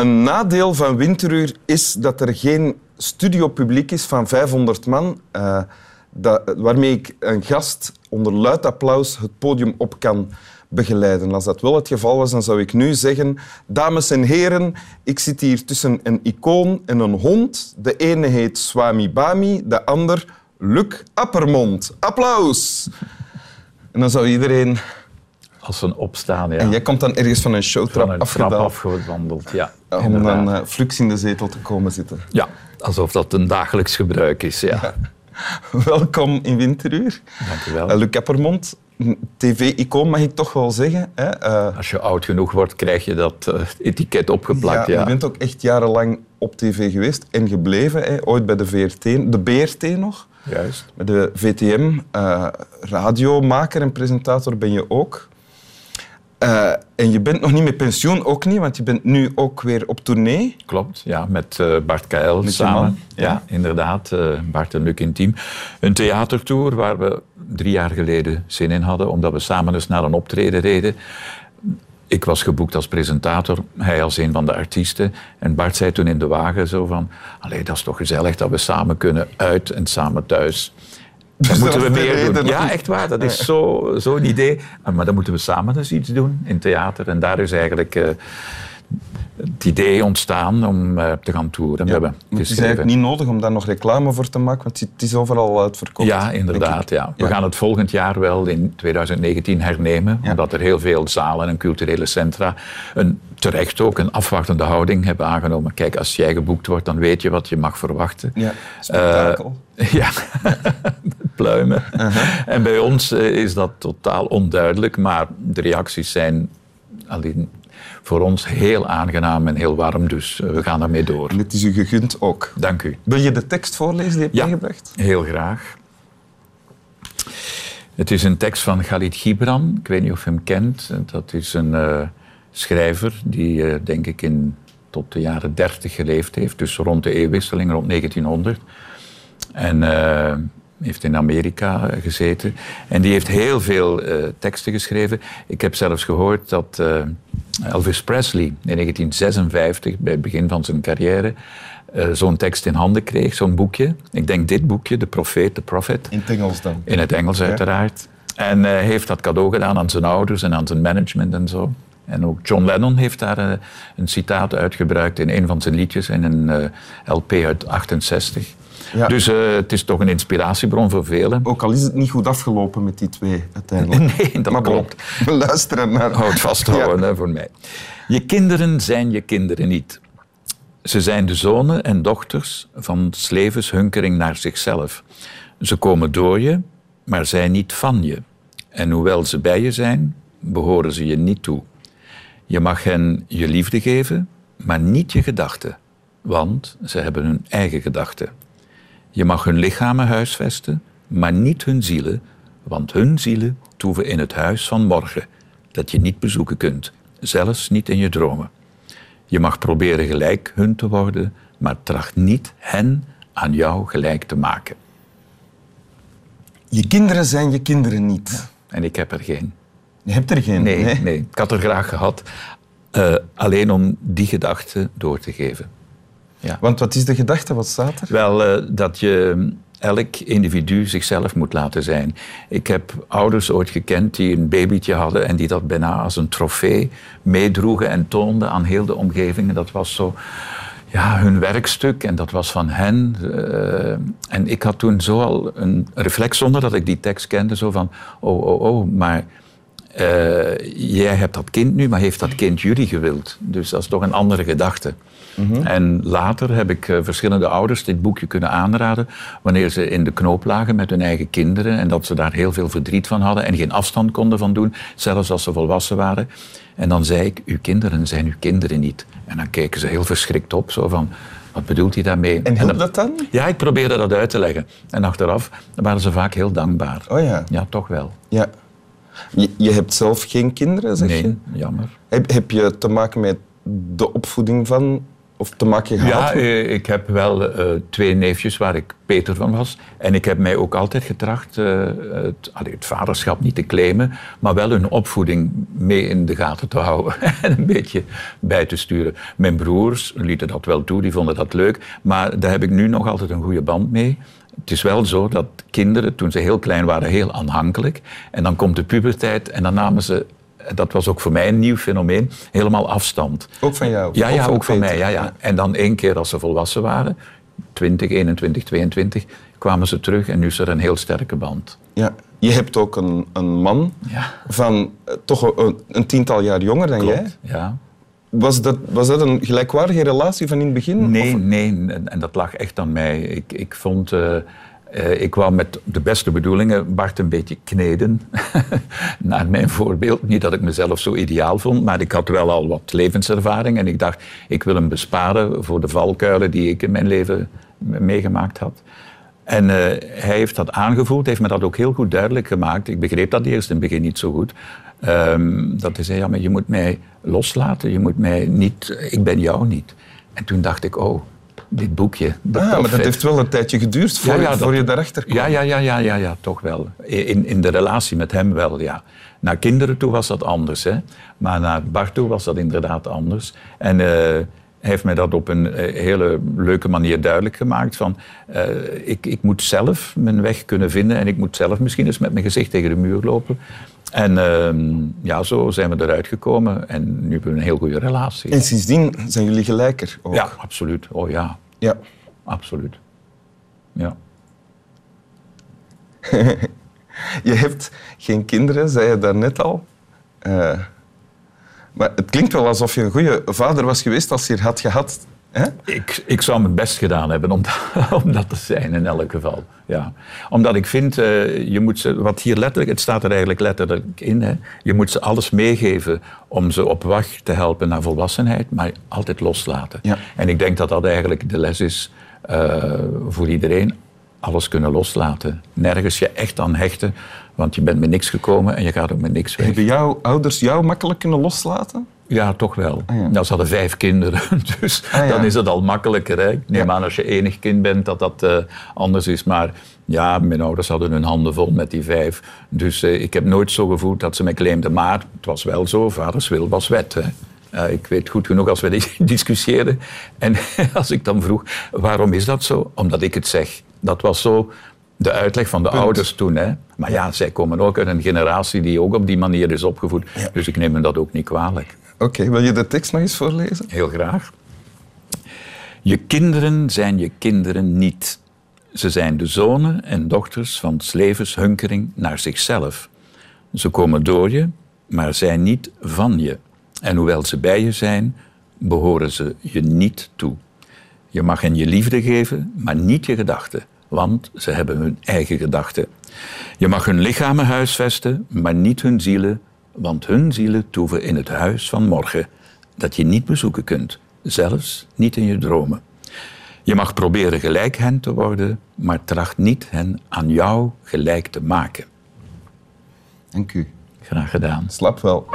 Een nadeel van Winteruur is dat er geen studiopubliek is van 500 man, uh, dat, waarmee ik een gast onder luid applaus het podium op kan begeleiden. Als dat wel het geval was, dan zou ik nu zeggen... Dames en heren, ik zit hier tussen een icoon en een hond. De ene heet Swami Bami, de ander Luc Appermond. Applaus! En dan zou iedereen... Als een opstaan, ja. En jij komt dan ergens van een showtrap van een afgedaan. trap afgewandeld, ja. Om dan uh, flux in de zetel te komen zitten. Ja, alsof dat een dagelijks gebruik is, ja. ja. Welkom in Winteruur. Dank u wel. Uh, Luc Appermond, tv-icoon mag ik toch wel zeggen. Hè? Uh, Als je oud genoeg wordt, krijg je dat etiket opgeplakt. Ja, ja, Je bent ook echt jarenlang op tv geweest en gebleven. Hè? Ooit bij de VRT, de BRT nog. Juist. Bij de VTM. Radiomaker en presentator ben je ook. Uh, en je bent nog niet met pensioen, ook niet, want je bent nu ook weer op tournee. Klopt, ja, met uh, Bart met samen. Ja, ja, inderdaad, uh, Bart en Luc Intiem. Een theatertour waar we drie jaar geleden zin in hadden, omdat we samen eens naar een optreden reden. Ik was geboekt als presentator, hij als een van de artiesten. En Bart zei toen in de wagen zo van... Allee, dat is toch gezellig dat we samen kunnen uit en samen thuis. Dus Dat moeten we meer doen. Ja, echt waar. Dat is zo- zo'n idee. Maar dan moeten we samen eens iets doen in theater. En daar is eigenlijk eh, het idee ontstaan om eh, te gaan toeren. We hebben het is eigenlijk niet nodig om daar nog reclame voor te maken, want het is overal uitverkocht. Ja, inderdaad. Ja. We Ja. gaan het volgend jaar wel in 2019 hernemen, Ja. omdat er heel veel zalen en culturele centra een, terecht ook een afwachtende houding hebben aangenomen. Kijk, als jij geboekt wordt, dan weet je wat je mag verwachten. Ja, spektakel. Eh, ja, pluimen. En bij ons eh, is dat totaal onduidelijk, maar de reacties zijn alleen voor ons heel aangenaam en heel warm, dus eh, we gaan daarmee door. En het is u gegund ook. Dank u. Wil je de tekst voorlezen die je hebt Ja. meegebracht? Heel graag. Het is een tekst van Khalid Gibran. Ik weet niet of je hem kent. Dat is een schrijver die, eh, denk ik, in, tot de jaren 30 geleefd heeft. Dus rond de eeuwwisseling, rond 1900. En eh, heeft in Amerika gezeten. En die heeft heel veel eh, teksten geschreven. Ik heb zelfs gehoord dat Elvis Presley in 1956, bij het begin van zijn carrière, zo'n tekst in handen kreeg, zo'n boekje. Ik denk dit boekje, De Profeet, de Prophet. In het Engels dan. In het Engels uiteraard. En hij heeft dat cadeau gedaan aan zijn ouders en aan zijn management en zo. En ook John Lennon heeft daar eh, een citaat uitgebruikt in een van zijn liedjes in een eh, LP uit 68. Ja. Dus eh, het is toch een inspiratiebron voor velen. Ook al is het niet goed afgelopen met die twee uiteindelijk. Nee, dat maar klopt. we luisteren naar... Houd vasthouden hè, voor mij. Je kinderen zijn je kinderen niet. Ze zijn de zonen en dochters van 's levens hunkering naar zichzelf. Ze komen door je, maar zijn niet van je. En hoewel ze bij je zijn, behoren ze je niet toe. Je mag hen je liefde geven, maar niet je gedachten, want ze hebben hun eigen gedachten. Je mag hun lichamen huisvesten, maar niet hun zielen, want hun zielen toeven in het huis van morgen, dat je niet bezoeken kunt, zelfs niet in je dromen. Je mag proberen gelijk hun te worden, maar tracht niet hen aan jou gelijk te maken. Je kinderen zijn je kinderen niet. En ik heb er geen. Je hebt er geen. Nee, nee. ik had er graag gehad, eh, alleen om die gedachte door te geven. Ja. Want wat is de gedachte? Wat staat er? Wel, eh, dat je elk individu zichzelf moet laten zijn. Ik heb ouders ooit gekend die een babytje hadden en die dat bijna als een trofee meedroegen en toonden aan heel de omgeving. En dat was zo ja, hun werkstuk en dat was van hen. Eh, en ik had toen zo al een reflex, zonder dat ik die tekst kende, zo van, oh, oh, oh, maar eh, jij hebt dat kind nu, maar heeft dat kind jullie gewild? Dus dat is toch een andere gedachte. En later heb ik eh, verschillende ouders dit boekje kunnen aanraden wanneer ze in de knoop lagen met hun eigen kinderen en dat ze daar heel veel verdriet van hadden en geen afstand konden van doen, zelfs als ze volwassen waren. En dan zei ik, uw kinderen zijn uw kinderen niet. En dan keken ze heel verschrikt op, zo van, wat bedoelt hij daarmee? En hielp dat dan? Ja, ik probeerde dat uit te leggen. En achteraf waren ze vaak heel dankbaar. Oh ja. Ja, toch wel. ja. Je, je hebt zelf geen kinderen, zeg je? Nee, jammer. Heb, heb je te maken met de opvoeding van of te maken gehad? Ja, eh, ik heb wel uh, twee neefjes waar ik Peter van was. En ik heb mij ook altijd getracht uh, het, allee, het, vaderschap niet te claimen, maar wel hun opvoeding mee in de gaten te houden en een beetje bij te sturen. Mijn broers lieten dat wel toe, die vonden dat leuk, maar daar heb ik nu nog altijd een goede band mee. Het is wel zo dat kinderen, toen ze heel klein waren, heel aanhankelijk. En dan komt de puberteit en dan namen ze dat was ook voor mij een nieuw fenomeen, helemaal afstand. Ook van jou? Ja, ja ook van mij. Ja, ja. En dan één keer als ze volwassen waren, 20, 21, 22, kwamen ze terug en nu is er een heel sterke band. Ja, je hebt ook een, een man ja. van eh, toch een, een, tiental jaar jonger dan Klopt, jij. Ja. Was dat, was dat een gelijkwaardige relatie van in het begin? Nee, nee. En dat lag echt aan mij. Ik, ik vond... Uh, uh, ik wou met de beste bedoelingen Bart een beetje kneden. Naar mijn voorbeeld. Niet dat ik mezelf zo ideaal vond, maar ik had wel al wat levenservaring. En ik dacht, ik wil hem besparen voor de valkuilen die ik in mijn leven meegemaakt had. En uh, hij heeft dat aangevoeld, heeft me dat ook heel goed duidelijk gemaakt. Ik begreep dat eerst in het begin niet zo goed. Um, dat hij zei, ja, maar je moet mij loslaten, je moet mij niet, ik ben jou niet. En toen dacht ik, oh, dit boekje. Ah, maar dat heeft wel een tijdje geduurd voor, ja, ja, voor je daarachter kwam. Ja, ja, ja, ja, ja, ja, toch wel. In, in de relatie met hem wel, ja. Naar kinderen toe was dat anders, hè. Maar naar Bart toe was dat inderdaad anders. En uh, hij heeft mij dat op een eh, hele leuke manier duidelijk gemaakt. Van, uh, ik, ik moet zelf mijn weg kunnen vinden en ik moet zelf misschien eens met mijn gezicht tegen de muur lopen. En uh, ja, zo zijn we eruit gekomen en nu hebben we een heel goede relatie. En sindsdien zijn jullie gelijker ook? Ja, absoluut. Oh ja. Ja. Absoluut. Ja. je hebt geen kinderen, zei je daarnet al. Uh, maar het klinkt wel alsof je een goede vader was geweest als je er had gehad. Ik, ik zou mijn best gedaan hebben om, om dat te zijn in elk geval. Ja. Omdat ik vind, uh, je moet ze, wat hier letterlijk, het staat er eigenlijk letterlijk in, hè, je moet ze alles meegeven om ze op weg te helpen naar volwassenheid, maar altijd loslaten. Ja. En ik denk dat dat eigenlijk de les is uh, voor iedereen. Alles kunnen loslaten. Nergens je echt aan hechten, want je bent met niks gekomen en je gaat ook met niks weg. Hebben jouw ouders jou makkelijk kunnen loslaten? Ja, toch wel. Ah, ja. Nou, ze hadden vijf kinderen, dus ah, ja. dan is het al makkelijker. Hè? Ik neem ja. aan als je enig kind bent dat dat uh, anders is. Maar ja, mijn ouders hadden hun handen vol met die vijf. Dus uh, ik heb nooit zo gevoeld dat ze mij claimden. Maar het was wel zo, vaders wil was wet. Hè? Uh, ik weet goed genoeg als we discussieerden. En als ik dan vroeg, waarom is dat zo? Omdat ik het zeg. Dat was zo de uitleg van de Punt. ouders toen. Hè. Maar ja, zij komen ook uit een generatie die ook op die manier is opgevoed. Dus ik neem me dat ook niet kwalijk. Oké, okay, wil je de tekst nog eens voorlezen? Heel graag. Je kinderen zijn je kinderen niet. Ze zijn de zonen en dochters van s levens hunkering naar zichzelf. Ze komen door je, maar zijn niet van je. En hoewel ze bij je zijn, behoren ze je niet toe. Je mag hen je liefde geven, maar niet je gedachten, want ze hebben hun eigen gedachten. Je mag hun lichamen huisvesten, maar niet hun zielen, want hun zielen toeven in het huis van morgen, dat je niet bezoeken kunt, zelfs niet in je dromen. Je mag proberen gelijk hen te worden, maar tracht niet hen aan jou gelijk te maken. Dank u. Graag gedaan. Slap wel.